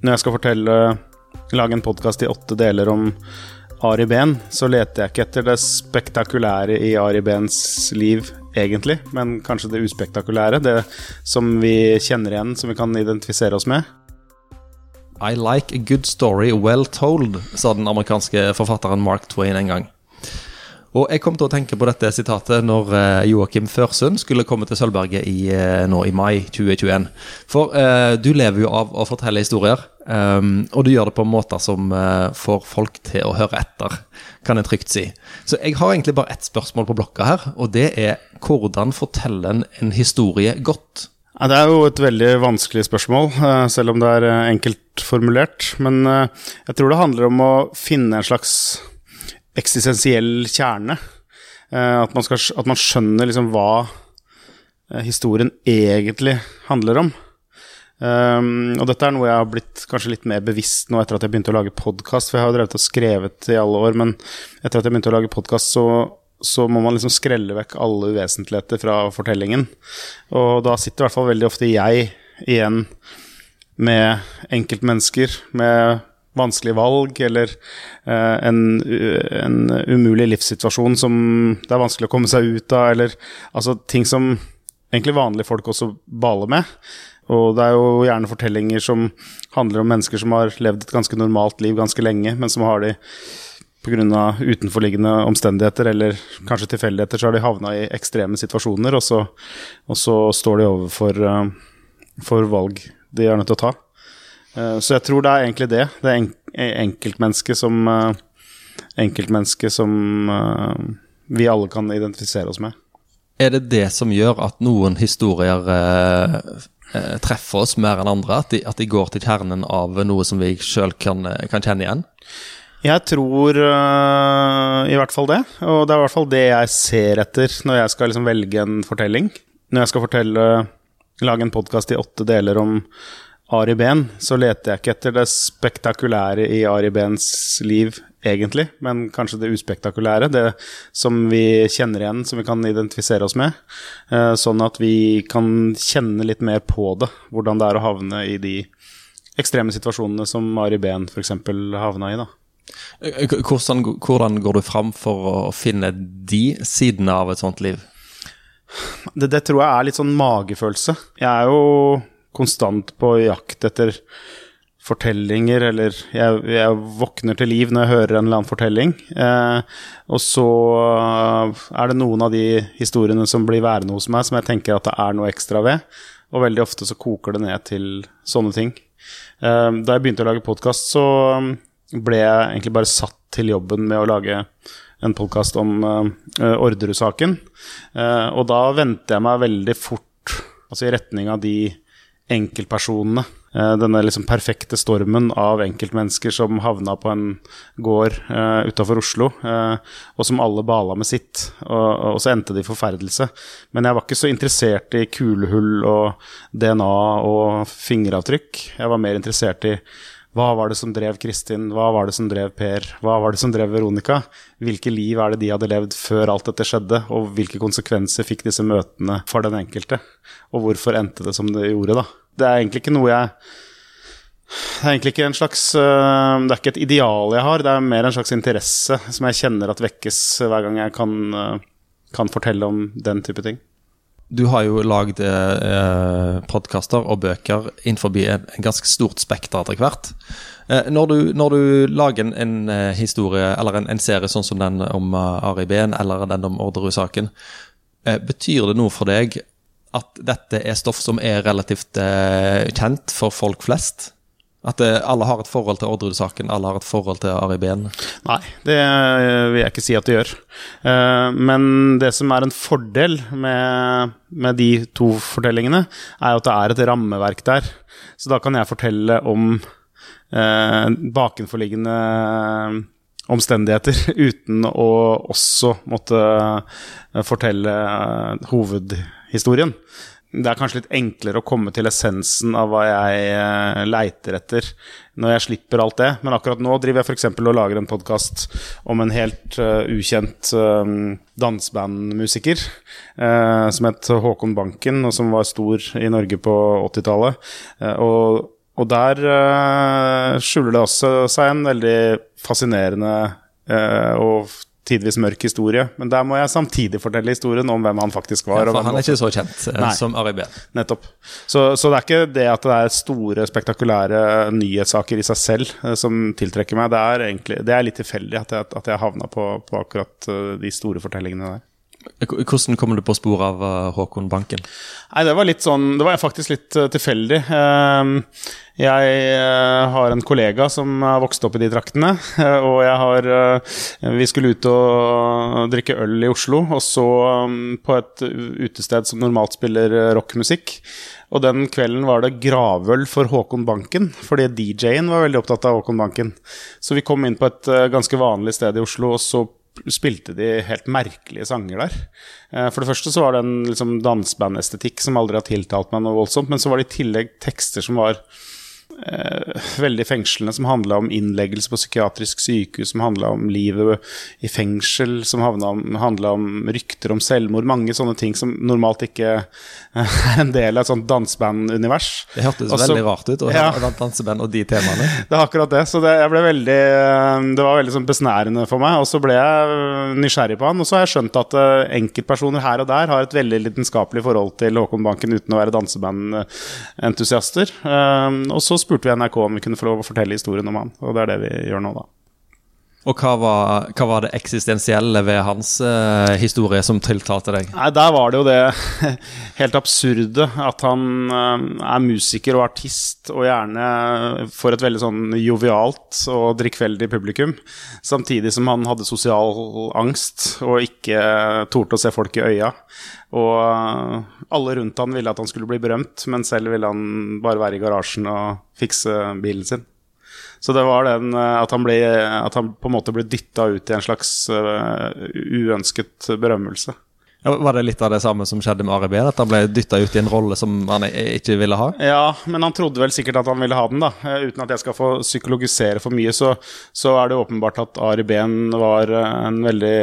Når jeg skal fortelle lage en podkast i åtte deler om Ari Behn, så leter jeg ikke etter det spektakulære i Ari Behns liv, egentlig, men kanskje det uspektakulære. Det som vi kjenner igjen, som vi kan identifisere oss med. I like a good story well told, sa den amerikanske forfatteren Mark Twain en gang. Og jeg kom til å tenke på dette sitatet når eh, Joakim Førsund skulle komme til Sølvberget i, eh, nå i mai 2021. For eh, du lever jo av å fortelle historier, eh, og du gjør det på måter som eh, får folk til å høre etter, kan jeg trygt si. Så jeg har egentlig bare ett spørsmål på blokka her, og det er hvordan fortelle en, en historie godt? Ja, det er jo et veldig vanskelig spørsmål, selv om det er enkelt formulert. Men jeg tror det handler om å finne en slags eksistensiell kjerne. Eh, at man, skal, at man skjønner liksom hva eh, historien egentlig handler om. Um, og dette er noe jeg har blitt kanskje litt mer bevisst nå etter at jeg begynte å lage podkast. For jeg har jo drevet og skrevet i alle år, men etter at jeg begynte å lage podkast, så, så, må man liksom skrelle vekk alle uvesentligheter fra fortellingen. Og da sitter i hvert fall veldig ofte jeg igjen med enkeltmennesker, med vanskelige valg eller eh, en, en, umulig livssituasjon som det er vanskelig å komme seg ut av, eller altså ting som egentlig vanlige folk også baler med. Og det er jo gjerne fortellinger som handler om mennesker som har levd et ganske normalt liv ganske lenge, men som har de pga. utenforliggende omstendigheter eller kanskje tilfeldigheter, så har de havna i ekstreme situasjoner, og så, og så står de overfor uh, for valg de er nødt til å ta. Eh, så jeg tror det er egentlig det. Det er enkeltmennesket som uh, Enkeltmennesket som uh, vi alle kan identifisere oss med. Er det det som gjør at noen historier treffer oss mer enn andre? At de, at de, går til kjernen av noe som vi sjøl kan, kan, kjenne igjen? Jeg tror i hvert fall det. Og det er i hvert fall det jeg ser etter når jeg skal liksom velge en fortelling. Når jeg skal fortelle, lage en podkast i åtte deler om Ari Behn, så leter jeg ikke etter det spektakulære i Ari Behns liv, egentlig, men kanskje det uspektakulære. Det som vi kjenner igjen, som vi kan identifisere oss med. Eh, sånn at vi kan kjenne litt mer på det, hvordan det er å havne i de ekstreme situasjonene som Ari Behn f.eks. havna i. da. Hvordan, hvordan, går du fram for å finne de sidene av et sånt liv? Det, det tror jeg er litt sånn magefølelse. Jeg er jo konstant på jakt etter fortellinger, eller jeg, jeg, våkner til liv når jeg hører en eller annen fortelling. Eh, og så er det noen av de historiene som blir værende hos meg, som jeg tenker at det er noe ekstra ved. Og veldig ofte så koker det ned til sånne ting. Eh, da jeg begynte å lage podkast, så ble jeg egentlig bare satt til jobben med å lage en podkast om uh, Orderud-saken. Uh, og da vendte jeg meg veldig fort altså i retning av de enkeltpersonene. Eh, denne liksom perfekte stormen av enkeltmennesker som havna på en gård uh, utafor Oslo, uh, og som alle bala med sitt. Og, og, så endte det i forferdelse. Men jeg var ikke så interessert i kulehull og DNA og fingeravtrykk. Jeg var mer interessert i hva var det som drev Kristin? Hva var det som drev Per? Hva var det som drev Veronica? Hvilke liv er det de hadde levd før alt dette skjedde? Og hvilke konsekvenser fikk disse møtene for den enkelte? Og hvorfor endte det som det gjorde, da? Det er egentlig ikke noe jeg det er egentlig ikke en slags øh, Det er ikke et ideal jeg har, det er mer en slags interesse som jeg kjenner at vekkes hver gang jeg kan, øh, kan fortelle om den type ting. Du har jo lagd eh, podkaster og bøker innenfor en, en ganske stort spekter etter hvert. Eh, når, du, når, du, lager en, en eh, historie eller en, en, serie sånn som den om uh, Ari Behn eller den om Orderud-saken, eh, betyr det noe for deg at dette er stoff som er relativt eh, kjent for folk flest? At det, alle har et forhold til Orderud-saken, alle har et forhold til Ari Behn? Nei, det vil jeg ikke si at det gjør. Uh, men det som er en fordel med, med, de to fortellingene, er at det er et rammeverk der. Så da kan jeg fortelle om uh, bakenforliggende omstendigheter uten å også måtte fortelle hovedhistorien det er kanskje litt enklere å komme til essensen av hva jeg uh, leiter etter når jeg slipper alt det. Men akkurat nå driver jeg f.eks. og lager en podkast om en helt uh, ukjent uh, dansebandmusiker som het Håkon Banken, og som var stor i Norge på 80-tallet. og Og der uh, skjuler det også seg en veldig fascinerende uh, og tidvis mørk historie. Men der må jeg samtidig fortelle historien om hvem han faktisk var. Ja, for han er ikke så kjent eh, som Ari Behn. Nettopp. Så, så, det er ikke det at det er store, spektakulære nyhetssaker i seg selv uh, som tiltrekker meg. Det er, egentlig, det er litt tilfeldig at jeg, at jeg havna på, på akkurat de store fortellingene der. Hvordan kom du på sporet av eh, Håkon Banken? Nei, Det var litt sånn, det var faktisk litt uh, tilfeldig. Uh, jeg uh, har en kollega som har vokst opp i de traktene. og jeg har Vi skulle ut og drikke øl i Oslo, og så um, på et utested som normalt spiller rockmusikk. Og den kvelden var det gravøl for Håkon Banken, fordi DJ-en var veldig opptatt av Håkon Banken. Så vi kom inn på et ganske vanlig sted i Oslo, og så spilte de helt merkelige sanger der. Eh, for det første så var det en liksom, dansebandestetikk som aldri har tiltalt meg noe voldsomt, men så var det i tillegg tekster som var veldig fengslende, som handla om innleggelse på psykiatrisk sykehus, som handla om livet i fengsel, som handla om rykter om selvmord. Mange sånne ting som normalt ikke er en del av et sånt dansebandunivers. Det hørtes Også, veldig rart ut å ja, høre danseband og de temaene. Det er akkurat det. Så det, veldig, det var veldig sånn besnærende for meg. Og så ble jeg nysgjerrig på han, og så har jeg skjønt at enkeltpersoner her og der har et veldig lidenskapelig forhold til Håkon Banken uten å være dansebandentusiaster. Og så spurte vi NRK om vi kunne få lov å fortelle historien om han, og det er det vi gjør nå, da. Og hva var, hva var det eksistensielle ved hans uh, historie som tiltalte deg? Nei, Der var det jo det helt absurde at han uh, er musiker og artist, og gjerne får et veldig sånn jovialt og drikkfeldig publikum. Samtidig som han hadde sosial angst og ikke torde å se folk i øya. Og uh, alle rundt han ville at han skulle bli berømt, men selv ville han bare være i garasjen og fikse bilen sin. Så det var den eh, at han, ble, at han på en måte ble dytta ut i en slags uh, uønsket berømmelse. Ja, var det litt av det samme som skjedde med Ari Behn? At han ble dytta ut i en rolle som han ikke ville ha? Ja, men han trodde vel sikkert at han ville ha den, da. Eh, uten at jeg skal få psykologisere for mye, så, så er det åpenbart at Ari Behn var en veldig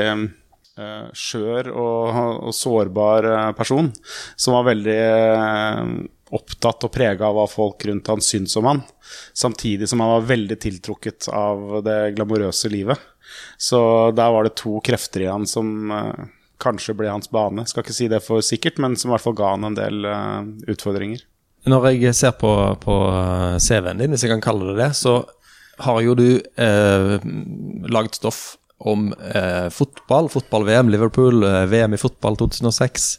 skjør og, og, sårbar person. Som var veldig opptatt og prega av hva folk rundt han syntes om han. Samtidig som han var veldig tiltrukket av det glamorøse livet. Så der var det to krefter i han som uh, kanskje ble hans bane. Skal ikke si det for sikkert, men som i hvert fall ga han en del uh, utfordringer. Når jeg ser på, på eh, CV-en din, hvis jeg kan kalle det det, så har jo du eh, laget stoff om eh, fotball, fotball-VM, Liverpool, eh, VM i fotball 2006.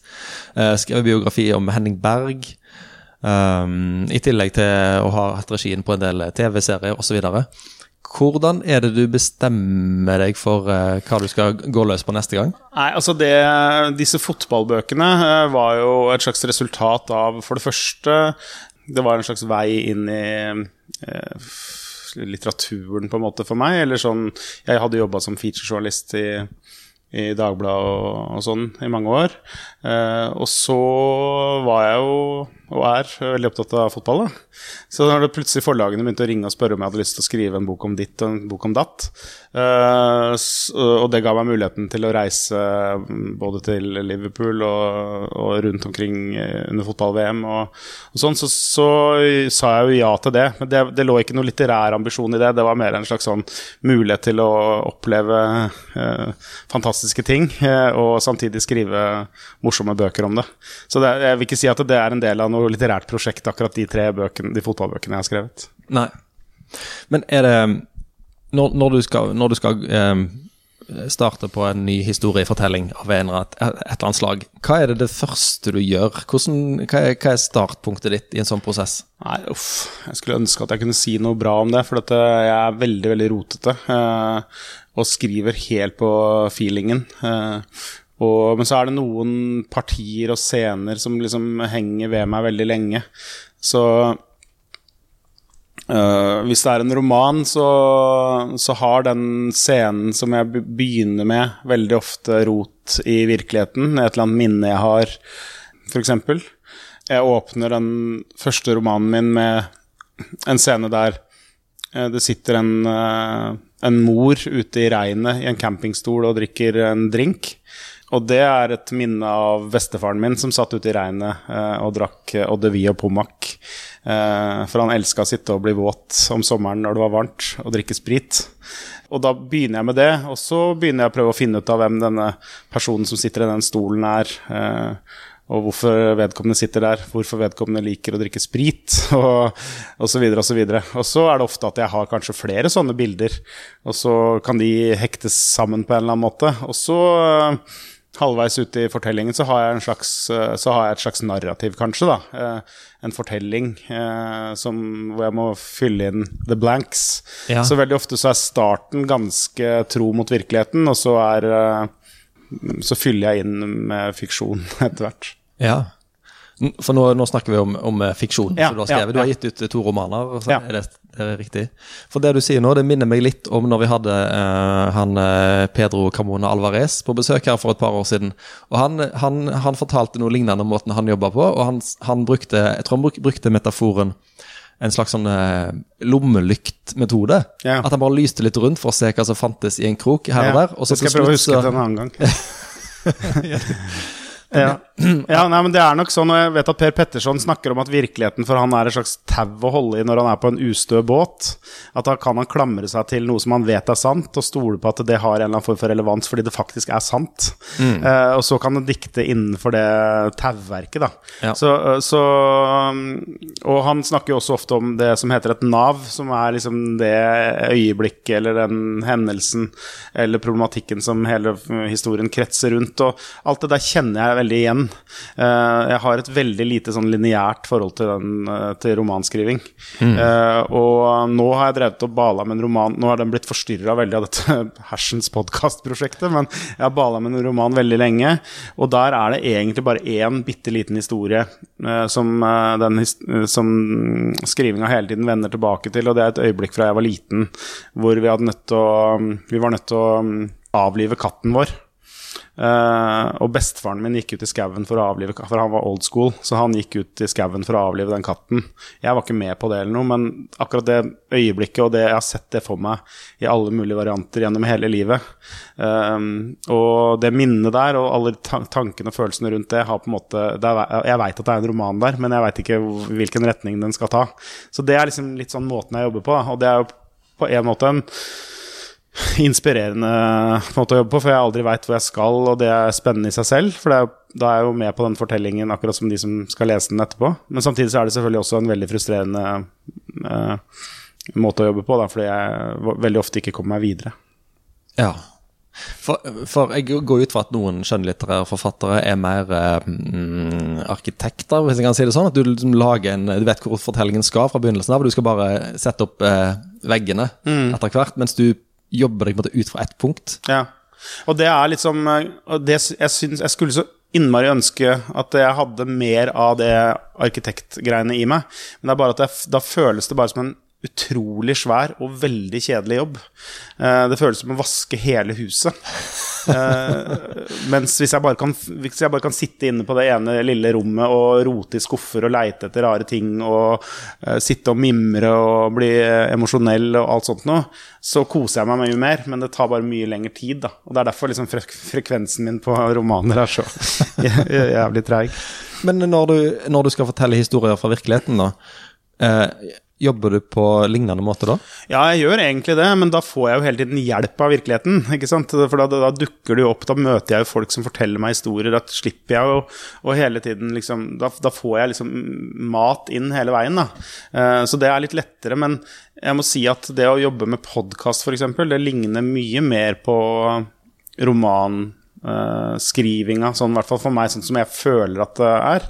Eh, skrevet biografi om Henning Berg. Um, I tillegg til å ha hatt regien på en del TV-serier osv. Hvordan er det du bestemmer deg for uh, hva du skal gå løs på neste gang? Nei, altså det, Disse fotballbøkene uh, var jo et slags resultat av For det første, det var en slags vei inn i uh, litteraturen på en måte for meg. Eller sånn Jeg hadde jobba som featurejournalist i i Dagbladet og, og, sånn i mange år. Eh, og så var jeg jo, og er, veldig opptatt av fotball. da. Så da det plutselig forlagene begynte å ringe og spørre om jeg hadde lyst til å skrive en bok om ditt og en bok om datt, eh, og det ga meg muligheten til å reise både til Liverpool og, og rundt omkring under fotball-VM og, og, sånn, så, så, sa jeg jo ja til det. Men det, det, lå ikke noe litterær ambisjon i det. Det var mer en slags sånn mulighet til å oppleve eh, fantastiske ting, eh, og samtidig skrive morsomme bøker om det. Så det, jeg vil ikke si at det er en del av noe litterært prosjekt, akkurat de tre bøkene, de fotballbøkene jeg har skrevet. Nei. Men er det Når, når du skal, når du skal um, starte på en ny historiefortelling av en eller et, et eller annet slag, hva er det det første du gjør? Hvordan, hva, er, hva, er, startpunktet ditt i en sånn prosess? Nei, uff. Jeg skulle ønske at jeg kunne si noe bra om det, for dette, jeg er veldig, veldig rotete. Uh, og skriver helt på feelingen. Eh, og, men så er det noen partier og scener som liksom henger ved meg veldig lenge. Så øh, hvis det er en roman, så, så, har den scenen som jeg begynner med, veldig ofte rot i virkeligheten. Et eller annet minne jeg har, f.eks. Jeg åpner den første romanen min med en scene der uh, det sitter en uh, en mor ute i regnet i en campingstol og drikker en drink. Og det er et minne av bestefaren min som satt ute i regnet eh, og drakk de vie og pommac Eh, for han elska å sitte og bli våt om sommeren når det var varmt, og drikke sprit. Og da begynner jeg med det, og så begynner jeg å prøve å finne ut av hvem denne personen som sitter i den stolen er. Eh, og hvorfor vedkommende sitter der, hvorfor vedkommende liker å drikke sprit, og osv. Og, så videre, og, så og så er det ofte at jeg har kanskje flere sånne bilder, og så kan de hektes sammen på en eller annen måte. Og så halvveis ute i fortellingen så har, jeg, slags, så har jeg et slags narrativ, kanskje. da, eh, En fortelling eh, som, hvor jeg må fylle inn the blanks. Ja. Så veldig ofte så er starten ganske tro mot virkeligheten, og så er eh, så fyller jeg inn med fiksjon etter hvert. Ja. For nå, nå, snakker vi om, om eh, fiksjon. Ja, du, har skrevet. Ja, ja. du har gitt ut to romaner. Og Så er det, det er riktig. For det du sier nå, det minner meg litt om når vi hadde uh, han uh, Pedro Carmona Alvarez på besøk her for et par år siden. Og Han, han, han fortalte noe lignende om måten han jobba på, og han, han, brukte jeg tror han brukte metaforen en slags sånn uh, lommelyktmetode. Ja. At han bare lyste litt rundt for å se hva som fantes i en krok her og der. Og så det skal jeg prøve å huske så... til en annen gang. Ja. ja, nei, men det er nok sånn, og jeg vet at Per Petterson snakker om at virkeligheten for han er et slags tau å holde i når han er på en ustø båt. At da kan han klamre seg til noe som han vet er sant, og stole på at det har en eller annen form for relevans fordi det faktisk er sant. Mm. Uh, og så kan han dikte innenfor det tauverket, da. Ja. Så, uh, så um, Og han snakker jo også ofte om det som heter et nav, som er liksom det øyeblikket eller den hendelsen eller problematikken som hele historien kretser rundt. Og alt det der kjenner jeg veldig igjen. Eh, jeg har et veldig lite sånn lineært forhold til, den, eh, til romanskriving. Mm. Uh, og nå har jeg drevet og bala med en roman Nå har den blitt forstyrra veldig av dette Hersens podkast-prosjektet, men jeg har bala med en roman veldig lenge. Og der er det egentlig bare én bitte liten historie som, den, som skrivinga hele tiden vender tilbake til, og det er et øyeblikk fra jeg var liten, hvor vi, nødt å, vi var nødt til å avlive katten vår. Uh, og bestefaren min gikk ut i skauen for å avlive For han var old school, så han gikk ut i skauen for å avlive den katten. Jeg var ikke med på det eller noe, men akkurat det øyeblikket og det jeg har sett det for meg i alle mulige varianter gjennom hele livet. Uh, og det minnet der og alle tankene og følelsene rundt det har på en måte er, Jeg veit at det er en roman der, men jeg veit ikke hvilken retning den skal ta. Så det er liksom litt sånn måten jeg jobber på, og det er jo på en måte en inspirerende måte å jobbe på, for jeg aldri veit hvor jeg skal, og det er spennende i seg selv. For er, da er jeg jo med på den fortellingen akkurat som de som skal lese den etterpå. Men samtidig så er det selvfølgelig også en veldig frustrerende uh, måte å jobbe på, da, fordi jeg veldig ofte ikke kommer meg videre. Ja. For, for jeg går ut fra at noen skjønnlitterære forfattere er mer mm, arkitekter, hvis jeg kan si det sånn. At du liksom lager en Du vet hvor fortellingen skal fra begynnelsen av, og du skal bare sette opp eh, veggene mm. etter hvert. Mens du jobbe deg ut fra ett punkt. Ja. Og det er liksom det, jeg, synes, jeg skulle så innmari ønske at jeg hadde mer av det arkitektgreiene i meg. Men det er bare at jeg, da føles det bare som en utrolig svær og veldig kjedelig jobb. Eh, det føles som å vaske hele huset. Uh, mens hvis jeg, kan, hvis jeg, bare kan, sitte inne på det ene lille rommet og rote i skuffer og leite etter rare ting og uh, sitte og mimre og bli emosjonell og alt sånt noe, så koser jeg meg mye mer, men det tar bare mye lengre tid. Da. Og det er derfor liksom frek frekvensen min på romaner er så jævlig treig. Men når du, når du, skal fortelle historier fra virkeligheten, da uh, Jobber du på lignende måte da? Ja, jeg gjør egentlig det, men da får jeg jo hele tiden hjelp av virkeligheten. ikke sant? For da, da dukker det jo opp, da møter jeg jo folk som forteller meg historier. Da slipper jeg jo og hele tiden liksom da, da, får jeg liksom mat inn hele veien, da. Uh, så det er litt lettere. Men jeg må si at det å jobbe med podkast, f.eks., det ligner mye mer på roman uh, skrivinga, sånn, i hvert fall for meg, sånn som jeg føler at det er,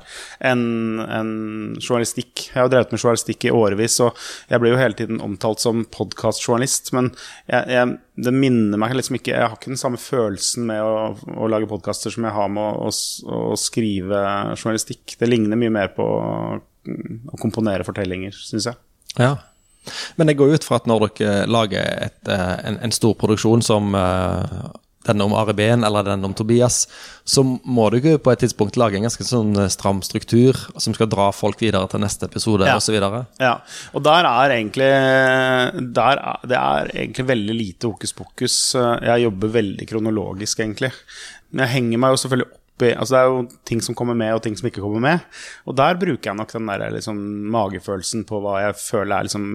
enn en journalistikk. Jeg har jo drevet med journalistikk i årevis, og jeg blir jo hele tiden omtalt som podkastjournalist, men jeg, jeg, det minner meg liksom ikke Jeg har ikke den samme følelsen med å, å lage podkaster som jeg har med å, å, å, skrive journalistikk. Det ligner mye mer på å komponere fortellinger, syns jeg. Ja. Men jeg går ut fra at når dere lager et, eh, en, en, stor produksjon som uh, den om Ari Behn eller den om Tobias, så må du på et tidspunkt lage en ganske sånn eh, stram struktur som skal dra folk videre til neste episode ja. osv. Ja, og der er egentlig der er, Det er egentlig veldig lite hokus pokus. Jeg jobber veldig kronologisk, egentlig. Men jeg henger meg jo selvfølgelig opp Altså det er jo ting som kommer med, og ting som ikke kommer med. Og der bruker jeg nok den der liksom magefølelsen på hva jeg føler er liksom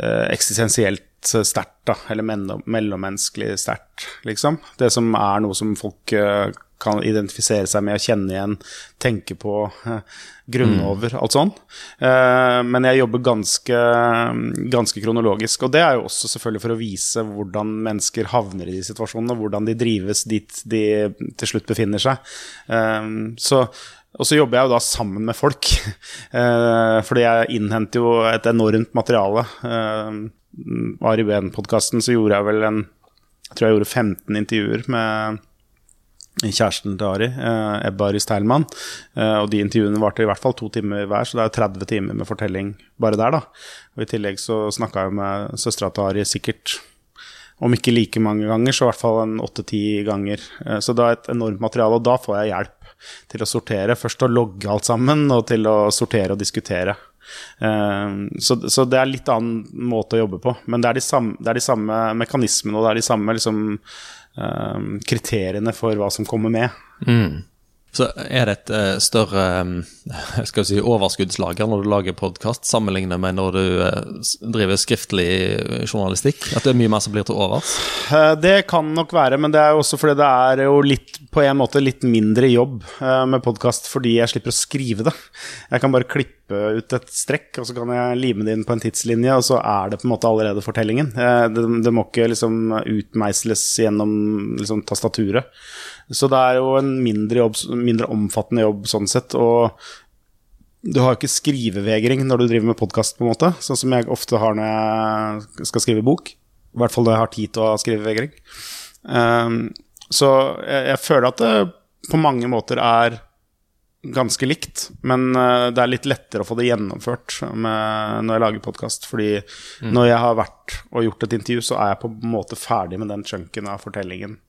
eh, eksistensielt sterkt. Eller mellommenneskelig sterkt, liksom. Det som er noe som folk eh, kan identifisere seg med å kjenne igjen, tenke på, eh, grunne over, alt sånn. Men jeg jobber ganske, ganske, kronologisk. Og det er jo også selvfølgelig for å vise hvordan mennesker havner i de situasjonene, hvordan de drives dit de til slutt befinner seg. Så og så jobber jeg jo da sammen med folk, fordi jeg innhenter jo et enormt materiale. Ari Behn-podkasten så gjorde jeg vel en Jeg tror jeg gjorde 15 intervjuer med kjæresten til Ari, eh, Ebba Ari Steilmann. Eh, og de intervjuene varte i hvert fall to timer hver, så det er 30 timer med fortelling bare der, da. Og i tillegg så snakka jeg med søstera til Ari sikkert om ikke like mange ganger, så i hvert fall en åtte-ti ganger. Eh, så det er et enormt materiale, og da får jeg hjelp til å sortere. Først å logge alt sammen, og til å sortere og diskutere. Så, så, det er litt annen måte å jobbe på. Men det er de samme, det er de samme mekanismene og det er de samme liksom, um, kriteriene for hva som kommer med. Mm. Så er det et uh, større um, skal si, overskuddslager når du lager podkast, sammenlignet med når du uh, driver skriftlig journalistikk? At det er mye mer som blir til overs? Uh, det kan nok være, men det er jo også fordi det er jo litt, på en måte litt mindre jobb med podkast fordi jeg slipper å skrive det. Jeg kan bare klippe ut et strekk, og så kan jeg lime det inn på en tidslinje, og så er det på en måte allerede fortellingen. Det, det må ikke liksom utmeisles gjennom liksom, tastaturet. Så det er jo en mindre, jobb, mindre omfattende jobb sånn sett. Og du har jo ikke skrivevegring når du driver med podkast, på en måte. Sånn som jeg ofte har når jeg skal skrive bok. I hvert fall når jeg har tid til å ha skrivevegring. Um, så jeg, jeg, føler at det på mange måter er ganske likt, men uh, det er litt lettere å få det gjennomført med, når jeg lager podkast. Fordi mm. når jeg har vært og gjort et intervju, så er jeg på en måte ferdig med den chunken av fortellingen.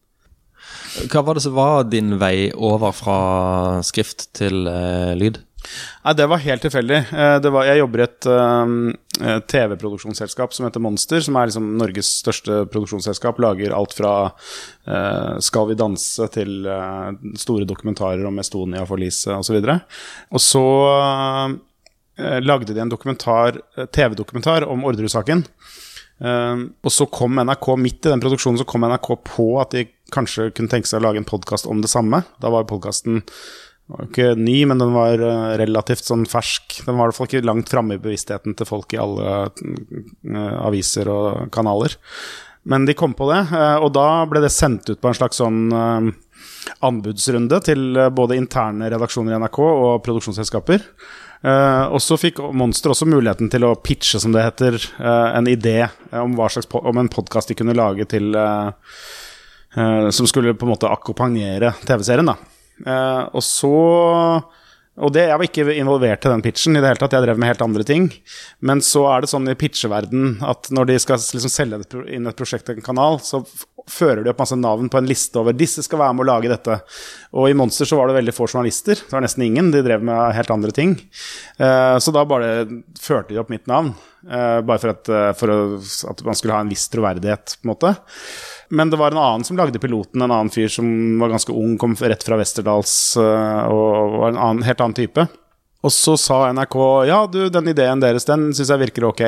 Hva var det som var din vei over fra skrift til uh, lyd? Nei, Det var helt tilfeldig. Eh, var, jeg jobber i et uh, TV-produksjonsselskap som heter Monster, som er liksom Norges største produksjonsselskap. Lager alt fra uh, Skal vi danse til uh, store dokumentarer om Estonia, forliset osv. Og, så lagde de en TV-dokumentar om Orderud-saken. Uh, og så kom NRK midt i den produksjonen så kom NRK på at de kanskje kunne tenke seg å lage en podkast om det samme. Da var podkasten ikke ny, men den var uh, relativt sånn fersk. Den var i hvert fall ikke langt framme i bevisstheten til folk i alle uh, aviser og kanaler. Men de kom på det, og da ble det sendt ut på en slags sånn anbudsrunde til både interne redaksjoner i NRK og produksjonsselskaper. Uh, og så fikk Monster også muligheten til å pitche, som det heter, uh, en idé om, slags, om en podkast de kunne lage til uh, Som skulle på en måte akkompagnere TV-serien, da. og så og det, Jeg var ikke involvert i den pitchen i det hele tatt, jeg drev med helt andre ting. Men så er det sånn i pitcheverden at når de skal liksom selge inn et prosjekt til en kanal, så fører de opp masse navn på en liste over disse skal være med å lage dette. Og i Monster så var det veldig få journalister. Det var nesten ingen. De drev med helt andre ting. Uh, så da bare førte de opp mitt navn. Uh, bare for, at, uh, for at, man skulle ha en viss troverdighet, på en måte. Men det var en annen som lagde piloten, en annen fyr som var ganske ung, kom rett fra Westerdals og var en annen, helt annen type. Og så sa NRK ja, du, den ideen deres den syns jeg virker ok,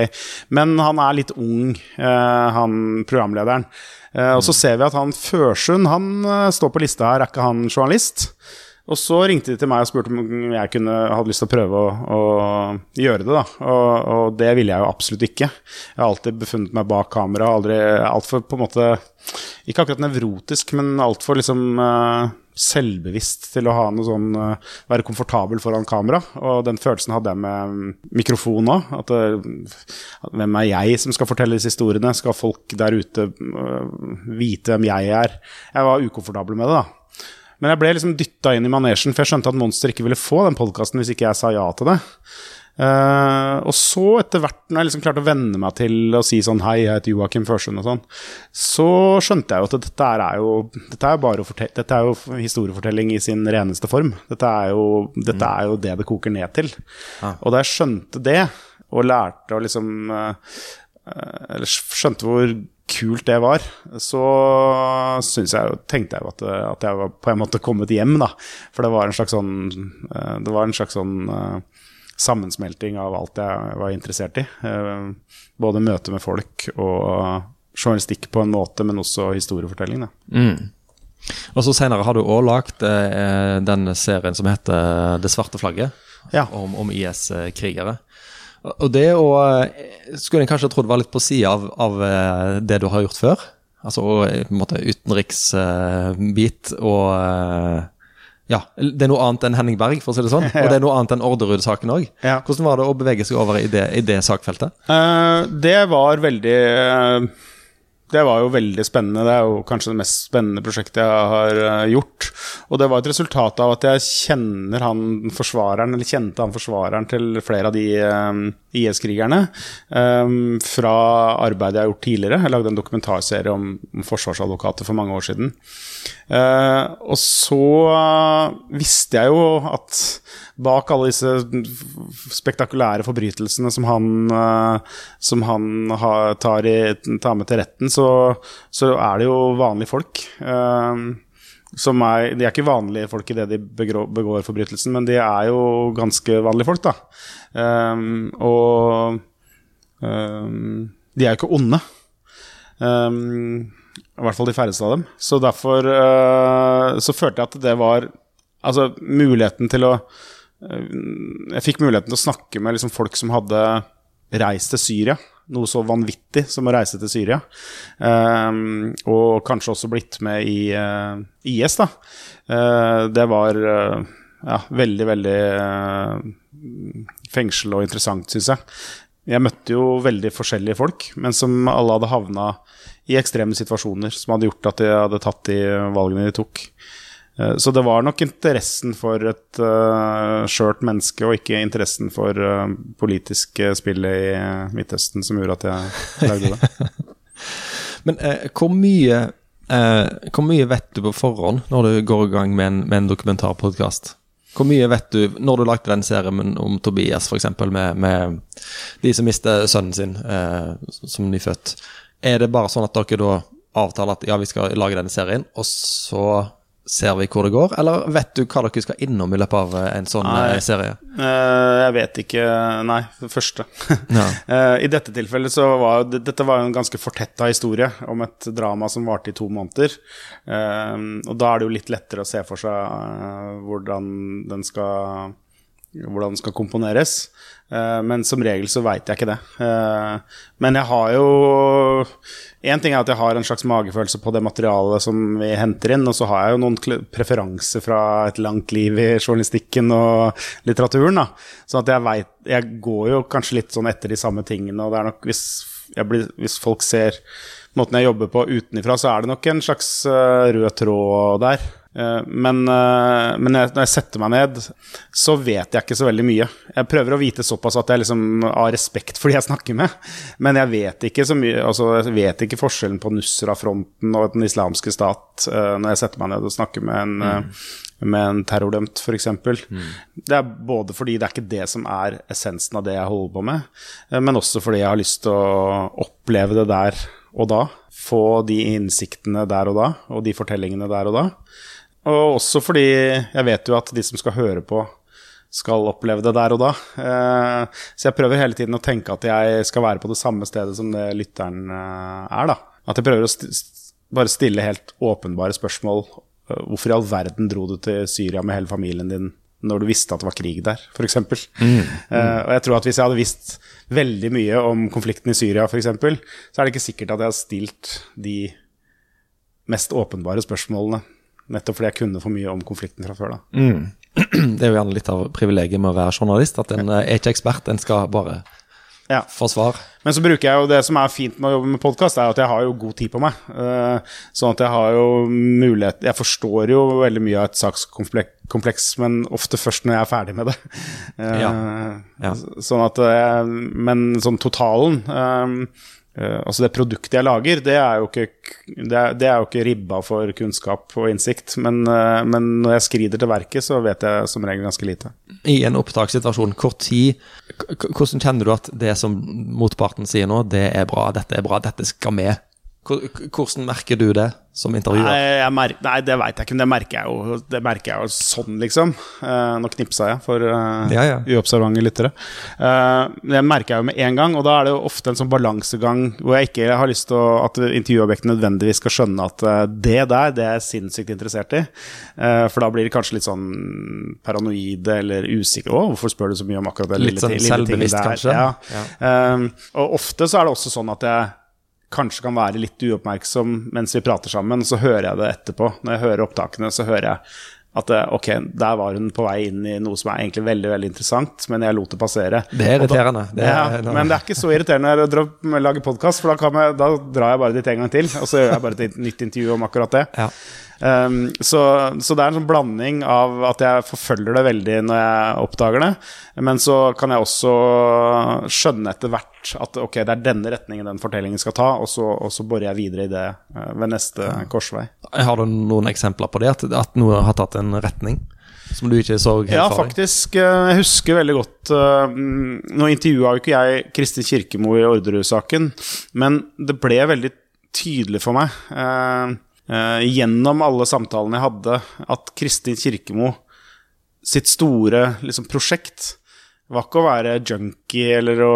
men han er litt ung, han programlederen. Uh, og så ser vi at han Førsund han uh, står på lista her, er ikke han journalist? Og så ringte de til meg og spurte om jeg kunne, hadde lyst til å prøve å, å gjøre det. og, og, det ville jeg jo absolutt ikke. Jeg har alltid befunnet meg bak kamera. aldri Altfor på en måte Ikke akkurat nevrotisk, men altfor liksom uh, selvbevisst til å ha noe sånn uh, Være komfortabel foran kamera. Og den følelsen hadde jeg med mikrofon òg. At, uh, hvem er jeg som skal fortelle disse historiene? Skal folk der ute vite hvem jeg er? Jeg var ukomfortabel med det, da. Men jeg ble liksom dytta inn i manesjen, for jeg skjønte at Monster ikke ville få den podkasten hvis ikke jeg sa ja til det. Uh, og så, etter hvert, når jeg liksom klarte å venne meg til å si sånn Hei, jeg heter Joakim Førsund og sånn, så skjønte jeg jo at dette er jo Dette er, bare dette er jo historiefortelling i sin reneste form. Dette er jo, dette er jo det det koker ned til. Ah. Og da jeg skjønte det, og lærte å liksom uh, Eller skjønte hvor kult det var, så jeg, tenkte jeg jo at, at, jeg var på en måte kommet hjem, da. For det var en slags sånn, eh, det var en slags sånn uh, sammensmelting av alt jeg var interessert i. Uh, både møte med folk og journalistikk på en måte, men også historiefortelling. Da. Mm. Og så Senere har du òg lagd eh, den serien som heter 'Det svarte flagget', ja. om, om IS-krigere. Og det å eh, Skulle en kanskje trodd var litt på sida av, av, eh, det du har gjort før. Altså eh, på en måte utenriksbit og ja, det er noe annet enn Henning Berg, for å si det sånn. Og det er noe annet enn Orderud-saken òg. Ja. Hvordan var det å bevege seg over i det, i det sakfeltet? Uh, det var veldig uh, det var jo veldig spennende. Det er jo kanskje det mest spennende prosjektet jeg har uh, gjort. Og det var et resultat av at jeg kjenner han forsvareren, eller kjente han forsvareren til flere av de um, IS-krigerne um, fra arbeidet jeg har gjort tidligere. Jeg lagde en dokumentarserie om, forsvarsadvokater for mange år siden. Og så visste jeg jo at bak alle disse spektakulære forbrytelsene som han, uh, som han tar, i, tar, med til retten, så, så, er det jo vanlige folk. som er, de er ikke vanlige folk i det de begår, forbrytelsen, men de er jo ganske vanlige folk, da. og de er jo ikke onde. I hvert fall de færreste av dem. Så derfor så følte jeg at det var Altså muligheten til å Jeg fikk muligheten til å snakke med liksom, folk som hadde reist til Syria. Noe så vanvittig som å reise til Syria. Um, og kanskje også blitt med i IS, da. det var ja, veldig, veldig fengsel og interessant, syns jeg. Jeg møtte jo veldig forskjellige folk, men som alle hadde havna i ekstreme situasjoner som hadde gjort at de hadde tatt de valgene de tok. Eh, så det var nok interessen for et uh, skjørt menneske, og ikke interessen for uh, politiske spillet i Midtøsten som gjorde at jeg lagde det. Men uh, hvor, mye, hvor mye vet du på forhånd når du går i gang med en, med en dokumentarpodkast? Hvor mye vet du når du lagde den serien om Tobias, f.eks., med, med de som mister sønnen sin som nyfødt? Er det bare sånn at dere da avtaler at ja, vi skal lage denne serien, og så ser vi hvor det går, eller vet du hva dere skal innom i løpet av en sånn nei, eh, serie? Uh, jeg vet ikke Nei, det første. Ja. I dette tilfellet så var dette var en ganske fortetta historie om et drama som varte i to måneder. Og da er det jo litt lettere å se for seg hvordan den skal hvordan den skal komponeres. Eh, men som regel så veit jeg ikke det. Eh, men jeg har jo Én ting er at jeg har en slags magefølelse på det materialet som vi henter inn, og så har jeg jo noen preferanser fra et langt liv i journalistikken og litteraturen. da. Så at jeg veit Jeg går jo kanskje litt sånn etter de samme tingene, og det er nok hvis, blir, hvis folk ser måten jeg jobber på utenifra, så er det nok en slags eh, rød tråd der. Eh, men, eh, men når jeg setter meg ned, så vet jeg ikke så veldig mye. Jeg prøver å vite såpass at jeg liksom har respekt for de jeg snakker med. Men jeg vet ikke så mye Altså, jeg vet ikke forskjellen på Nusra-fronten og Den islamske stat eh, når jeg setter meg ned og snakker med en, mm. med en terrordømt, f.eks. Mm. Det er både fordi det er ikke det som er essensen av det jeg holder på med, men også fordi jeg har lyst til å oppleve det der og da. Få de innsiktene der og da, og de fortellingene der og da. Og også fordi jeg vet jo at de som skal høre på, skal oppleve det der og da. Eh, så jeg prøver hele tiden å tenke at jeg skal være på det samme stedet som det lytteren eh, er, da. At jeg prøver å st bare stille helt åpenbare spørsmål. Eh, hvorfor i all verden dro du til Syria med hele familien din når du visste at det var krig der, f.eks.? Mm, mm. og jeg tror at hvis jeg hadde visst veldig mye om konflikten i Syria, f.eks., så er det ikke sikkert at jeg har stilt de mest åpenbare spørsmålene. Nettopp fordi jeg kunne for mye om konflikten fra før. da. Mm. Det er jo gjerne litt av privilegiet med å være journalist, at en er ikke ekspert, en skal bare ja. få svar. Men så bruker jeg jo det som er fint med å jobbe med podkast, er at jeg har jo god tid på meg. Uh, sånn at jeg har jo mulighet Jeg forstår jo veldig mye av et sakskompleks, men ofte først når jeg er ferdig med det. Uh, ja. Ja. Sånn at Men sånn totalen altså Det produktet jeg lager, det er jo ikke, det er, det er jo ikke ribba for kunnskap og innsikt. Men, uh, men, når jeg skrider til verket, så vet jeg som regel ganske lite. I en opptakssituasjon, hvor tid Hvordan kjenner du at det som motparten sier nå, det er bra, dette er bra, dette skal med? Hvordan merker du det som intervjuer? Nei, nei det veit jeg ikke, men det merker jeg jo, det merker jeg jo sånn, liksom. Uh, nå knipsa jeg for uh, Ja, ja. uobservante lyttere. Uh, det merker jeg jo med en gang, og da er det jo ofte en sånn balansegang hvor jeg ikke har lyst til å, at intervjuobjektet nødvendigvis skal skjønne at det der, det er jeg sinnssykt interessert i. For da blir det kanskje litt sånn paranoide eller usikre. Å, hvorfor spør du så mye om akkurat det Litt lille, sånn ting- selvbevisst, kanskje? Ja. Og ofte så er det også sånn at jeg kanskje kan være litt uoppmerksom mens vi prater sammen, så hører jeg det etterpå. Når jeg hører opptakene, så hører jeg at eh, ok, der var hun på vei inn i noe som er egentlig veldig veldig interessant, men jeg lot det passere. Det er irriterende. Det ja, er, men det er ikke så irriterende jeg lager podkast, for da, kan jeg, da drar jeg bare dit en gang til, og så gjør jeg bare et nytt intervju om akkurat det. Ja. Um, så, så det er en sånn blanding av at jeg forfølger det veldig når jeg oppdager det, men så kan jeg også skjønne etter hvert at ok, det er denne retningen den fortellingen skal ta, og så, og så borer jeg videre i det eh, ved neste korsvei. Har du noen eksempler på det? At, at noe har tatt en retning som du ikke så helt Ja, faktisk. eh, Jeg husker veldig godt eh, mm, Nå intervjua jo ikke jeg Kristin Kirkemo i Orderud-saken, men det ble veldig tydelig for meg gjennom alle samtalene jeg hadde, at Kristin Kirkemo sitt store liksom, prosjekt var ikke å være junkie eller å,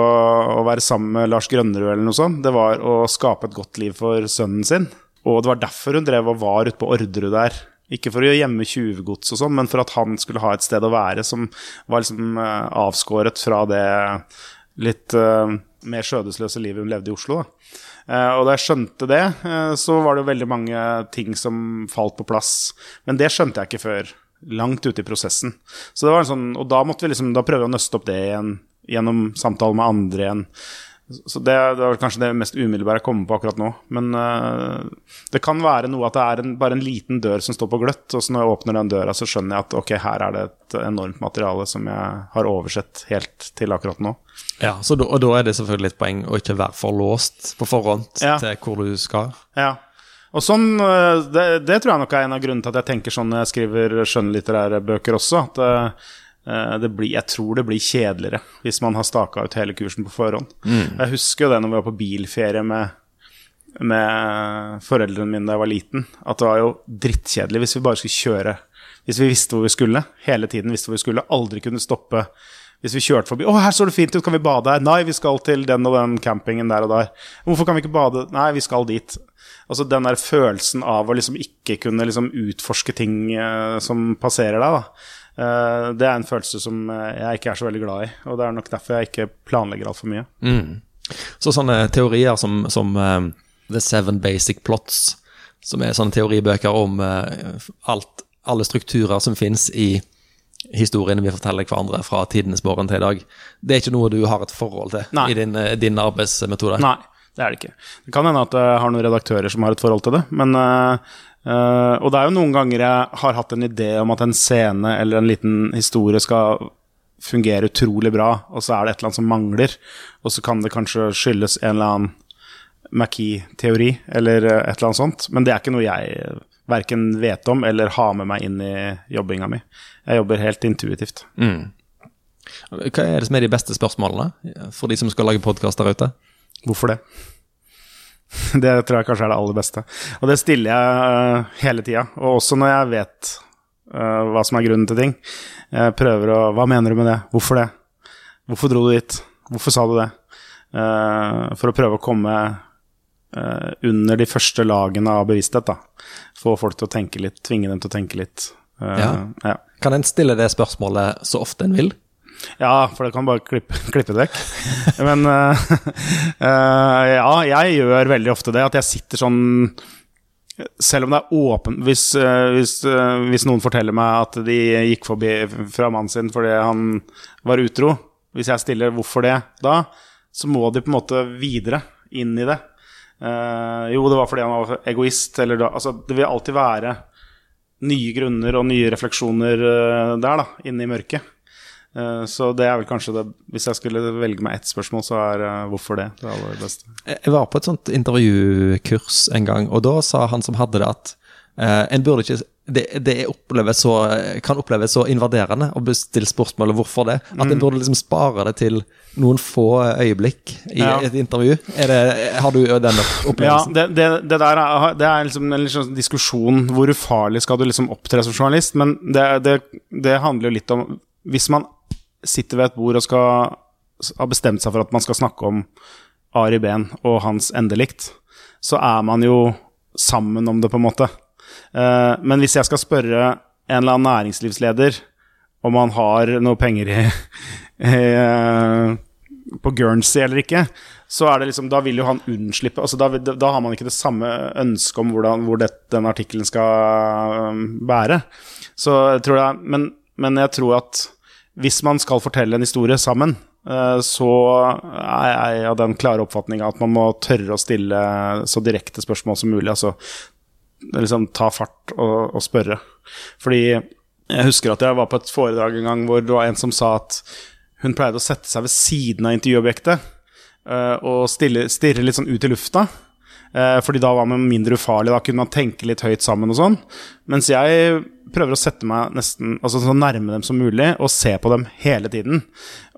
å være sammen med Lars Grønnerud eller noe sånt. Det var å skape et godt liv for sønnen sin. Og det var derfor hun drev og var ute på Orderud der. Ikke for å gjemme tjuvgods og sånn, men for at han skulle ha et sted å være som var liksom eh, avskåret fra det litt uh, mer skjødesløse livet hun levde i Oslo. Da. Uh, og da jeg skjønte det, uh, så var det jo veldig mange ting som falt på plass. Men det skjønte jeg ikke før langt ute i prosessen. Så det var en sånn, Og da måtte vi liksom, da prøve å nøste opp det igjen gjennom samtaler med andre igjen. Så det, det var kanskje det mest umiddelbare jeg kommer på akkurat nå. Men uh, det kan være noe at det er en, bare en liten dør som står på gløtt, og så når jeg åpner den døra, så skjønner jeg at ok, her er det et enormt materiale som jeg har oversett helt til akkurat nå. Ja, så da, og da er det selvfølgelig et poeng å ikke være for låst på forhånd Ja. til hvor du skal. Ja. Og sånn, eh, det, det tror jeg nok er en av grunnene til at jeg tenker sånn når jeg skriver skjønnlitterære bøker også. At det blir, jeg tror det blir kjedeligere hvis man har staka ut hele kursen på forhånd. Jeg husker jo det når vi var på bilferie med, med foreldrene mine da jeg var liten. At det var jo drittkjedelig hvis vi bare skulle kjøre. Hvis vi visste hvor vi skulle, hele tiden visste hvor vi skulle, aldri kunne stoppe. Hvis vi kjørte forbi 'Å, her så det fint ut, kan vi bade her?' 'Nei, vi skal til den og den campingen der og der'. 'Hvorfor kan vi ikke bade?' 'Nei, vi skal dit'. Altså den der følelsen av å liksom ikke kunne liksom utforske ting eh, som passerer deg, da. Eh, det er en følelse som eh, jeg ikke er så veldig glad i. Og det er nok derfor jeg ikke planlegger altfor mye. Så sånne teorier som, som eh, The Seven Basic Plots, som er sånne teoribøker om uh, alt, alle strukturer som fins i historiene vi forteller hverandre fra tidenes morgen til i dag, det er ikke noe du har et forhold til Nei. i din, din arbeidsmetode? Nei, det er det ikke. Det kan hende at jeg har noen redaktører som har et forhold til det, men eh, eh, Og det er jo noen ganger jeg har hatt en idé om at en scene eller en liten historie skal fungere utrolig bra, og så er det et eller annet som mangler, og så kan det kanskje skyldes en eller annen McKee-teori eller et eller annet sånt, men det er ikke noe jeg verken vet om eller har med meg inn i jobbinga mi. Jeg jobber helt intuitivt. Hva er det som er de beste spørsmålene for de som skal lage podkast der ute? Hvorfor det? Det tror jeg kanskje er det aller beste. Og det stiller jeg eh, hele tida. Og også når jeg vet eh, hva som er grunnen til ting. Jeg prøver å Hva mener du med det? Hvorfor det? Hvorfor dro du dit? Hvorfor sa du det? Eh, for å prøve å komme under de første lagene av bevissthet. da. Få folk til å tenke litt, tvinge dem til å tenke litt. Ja. ja. Kan en stille det spørsmålet så ofte en vil? Ja, for det kan bare klippe, klippe vekk. Men uh, uh, ja, jeg gjør veldig ofte det. At jeg sitter sånn Selv om det er åpen Hvis, eh, hvis, hvis noen forteller meg at de gikk forbi fra mannen sin fordi han var utro, hvis jeg stiller 'hvorfor det' da, så må de på en måte videre inn i det. Eh, jo, det var fordi han var egoist, eller da Altså, det vil alltid være nye grunner og nye refleksjoner der, da, inne i mørket. Eh, Så det er vel kanskje det Hvis jeg skulle velge meg ett spørsmål, så er eh, hvorfor det det aller beste. Jeg var på et sånt intervjukurs en gang, og da sa han som hadde det, at eh, en burde ikke det, det så, kan oppleves så invaderende å bestille spørsmålet hvorfor det. At en burde liksom spare det til noen få øyeblikk i Ja. et intervju. Er det, har du den Ja, opplevelsen? det, det, det der er, det er liksom en liksom diskusjon hvor ufarlig skal du liksom opptre som journalist, men det, det, det handler jo litt om Hvis man sitter ved et bord og skal har bestemt seg for at man skal snakke om Ari Behn og hans endelikt, så er man jo sammen om det, på en måte. Eh, men hvis jeg skal spørre en eller annen næringslivsleder om han har noe penger i, i eh, på Guernsey eller ikke, så er det liksom, da vil jo han unnslippe altså da, da har man ikke det samme ønsket om hvordan, hvor det, den artikkelen skal um, bære. Så jeg tror jeg, men, men jeg tror at hvis man skal fortelle en historie sammen, eh, så er jeg av den klare oppfatninga at man må tørre å stille så direkte spørsmål som mulig. Altså liksom ta fart og, og spørre. Fordi jeg husker at jeg var på et foredrag en gang hvor det var en som sa at hun pleide å sette seg ved siden av intervjuobjektet eh, og stille, stirre litt sånn ut i lufta. Eh, fordi da var man mindre ufarlig, da kunne man tenke litt høyt sammen og sånn. Mens jeg prøver å sette meg nesten altså så nærme dem som mulig og se på dem hele tiden.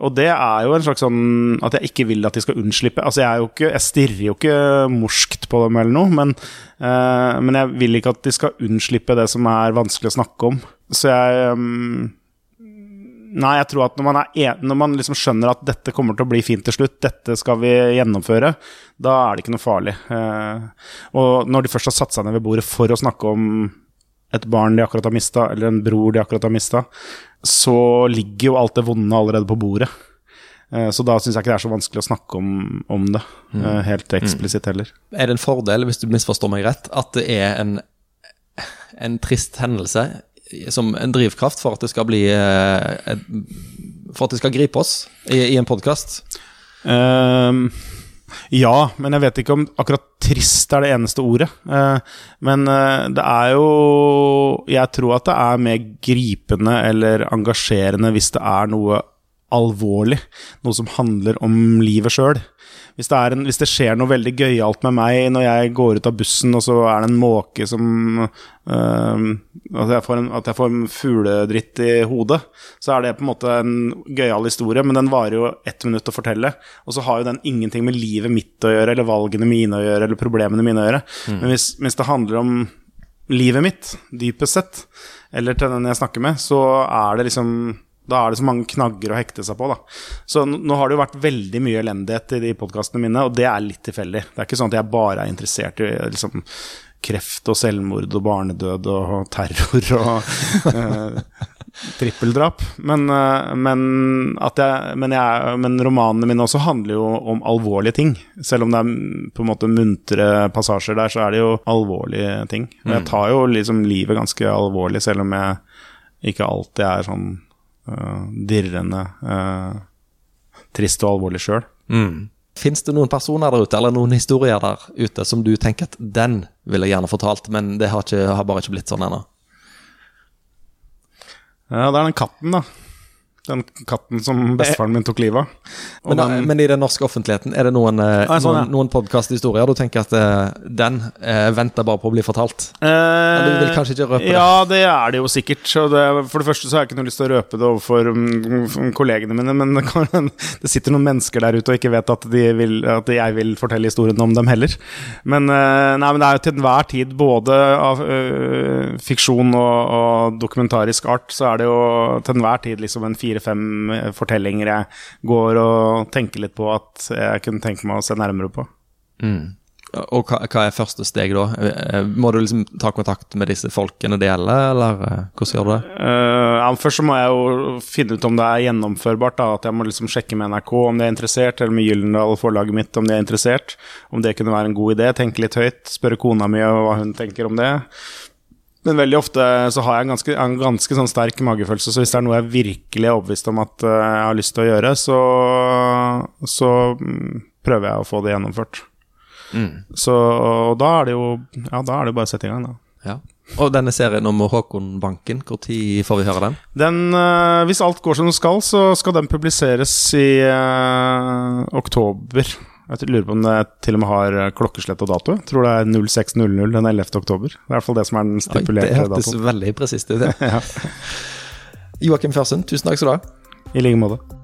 Og det er jo en slags sånn at jeg ikke vil at de skal unnslippe. Altså jeg, er jo ikke, jeg stirrer jo ikke morskt på dem eller noe, men, eh, men jeg vil ikke at de skal unnslippe det som er vanskelig å snakke om. Så jeg mm, Nei, jeg tror at når man, en, når man liksom skjønner at dette kommer til å bli fint til slutt, dette skal vi gjennomføre, da er det ikke noe farlig. Eh, og når de først har satt seg ned ved bordet for å snakke om et barn de akkurat har mista, eller en bror de akkurat har mista, så ligger jo alt det vonde allerede på bordet. Eh, så da syns jeg ikke det er så vanskelig å snakke om, om det, eh, helt eksplisitt heller. Er det en fordel, hvis du misforstår meg rett, at det er en, en trist hendelse som en drivkraft for at det skal bli eh, For at det skal gripe oss i, i en podkast? Um, ja, men jeg vet ikke om akkurat trist er det eneste ordet. Uh, men uh, det er jo Jeg tror at det er mer gripende eller engasjerende hvis det er noe alvorlig. Noe som handler om livet sjøl. Hvis, det en- hvis det skjer noe veldig gøyalt med meg når jeg går ut av bussen, og så er det en måke som eh, At jeg får en, at jeg får en fugledritt i hodet, så er det på en måte en gøyal historie, men den varer jo ett minutt å fortelle. Og så har jo den ingenting med livet mitt å gjøre, eller valgene mine å gjøre, eller problemene mine å gjøre. Men hvis, hvis det handler om livet mitt, dypest sett, eller til den jeg snakker med, så er det liksom da er det så mange knagger å hekte seg på. da. Så nå har det jo vært veldig mye elendighet i de podkastene mine, og det er litt tilfeldig. Det er ikke sånn at jeg bare er interessert i liksom, kreft og selvmord og barnedød og terror og eh, trippeldrap. Men, eh, men, at jeg, men, jeg, men romanene mine også handler jo om alvorlige ting. Selv om det er mm, på en måte muntre passasjer der, så er det jo alvorlige ting. Og jeg tar jo liksom livet ganske alvorlig, selv om jeg ikke alltid er sånn dirrende eh, trist og alvorlig sjøl. Fins det noen personer der ute, eller noen historier der ute, som du tenker at den ville jeg gjerne fortalt, men det har, ikke, har bare ikke blitt sånn ennå? Ja, det er den katten, da. Den katten som bestefaren min tok livet av. Men, den- men i den norske offentligheten, er det noen, Ah, sånn, ja. noen, podkasthistorier du tenker at eh, den eh, venter bare på å bli fortalt? Eh, du vil kanskje ikke røpe det? Ja, det er det jo sikkert. Så det, for det første så har jeg ikke noe lyst til å røpe det overfor um, kollegene mine, men det, kan, det sitter noen mennesker der ute og ikke vet at, de vil, at jeg vil fortelle historien om dem heller. Men, uh, nei, men det er jo til enhver tid, både av uh, fiksjon og, og dokumentarisk art, så er det jo til enhver tid liksom en fire-fem fortellinger jeg går og tenker litt på at jeg kunne tenke meg å se nærmere på. Og hva, hva er første steg da? Eh, Må du liksom ta kontakt med disse folkene det gjelder, eller eh, hvordan gjør du det? Uh, ja, først så må jeg jo finne ut om det er gjennomførbart. Da, at jeg må liksom sjekke med NRK om de er interessert, eller med Gyllendal forlaget mitt om de er interessert. Om det kunne være en god idé. Tenke litt høyt. Spørre kona mi hva hun tenker om det. Men veldig ofte så har jeg en ganske, en ganske sånn sterk magefølelse, så hvis det er noe jeg virkelig er overbevist om at eh, jeg har lyst til å gjøre, så, så mm, prøver jeg å få det gjennomført. Så og da er det jo Ja, da er det jo bare å sette i gang, da. Ja. Og denne serien om Håkon Banken, når får vi høre den? Den, eh, hvis alt går som det skal, så skal den publiseres i eh, oktober. Jeg lurer på om det til og med har eh, klokkeslett og dato. Jeg tror det er 06.00 den 11. oktober. Det er i hvert fall det som er den stipulerte datoen. det hørtes datoen. veldig presist ut. ja. Joakim Førsund, tusen takk skal du ha. I like måte.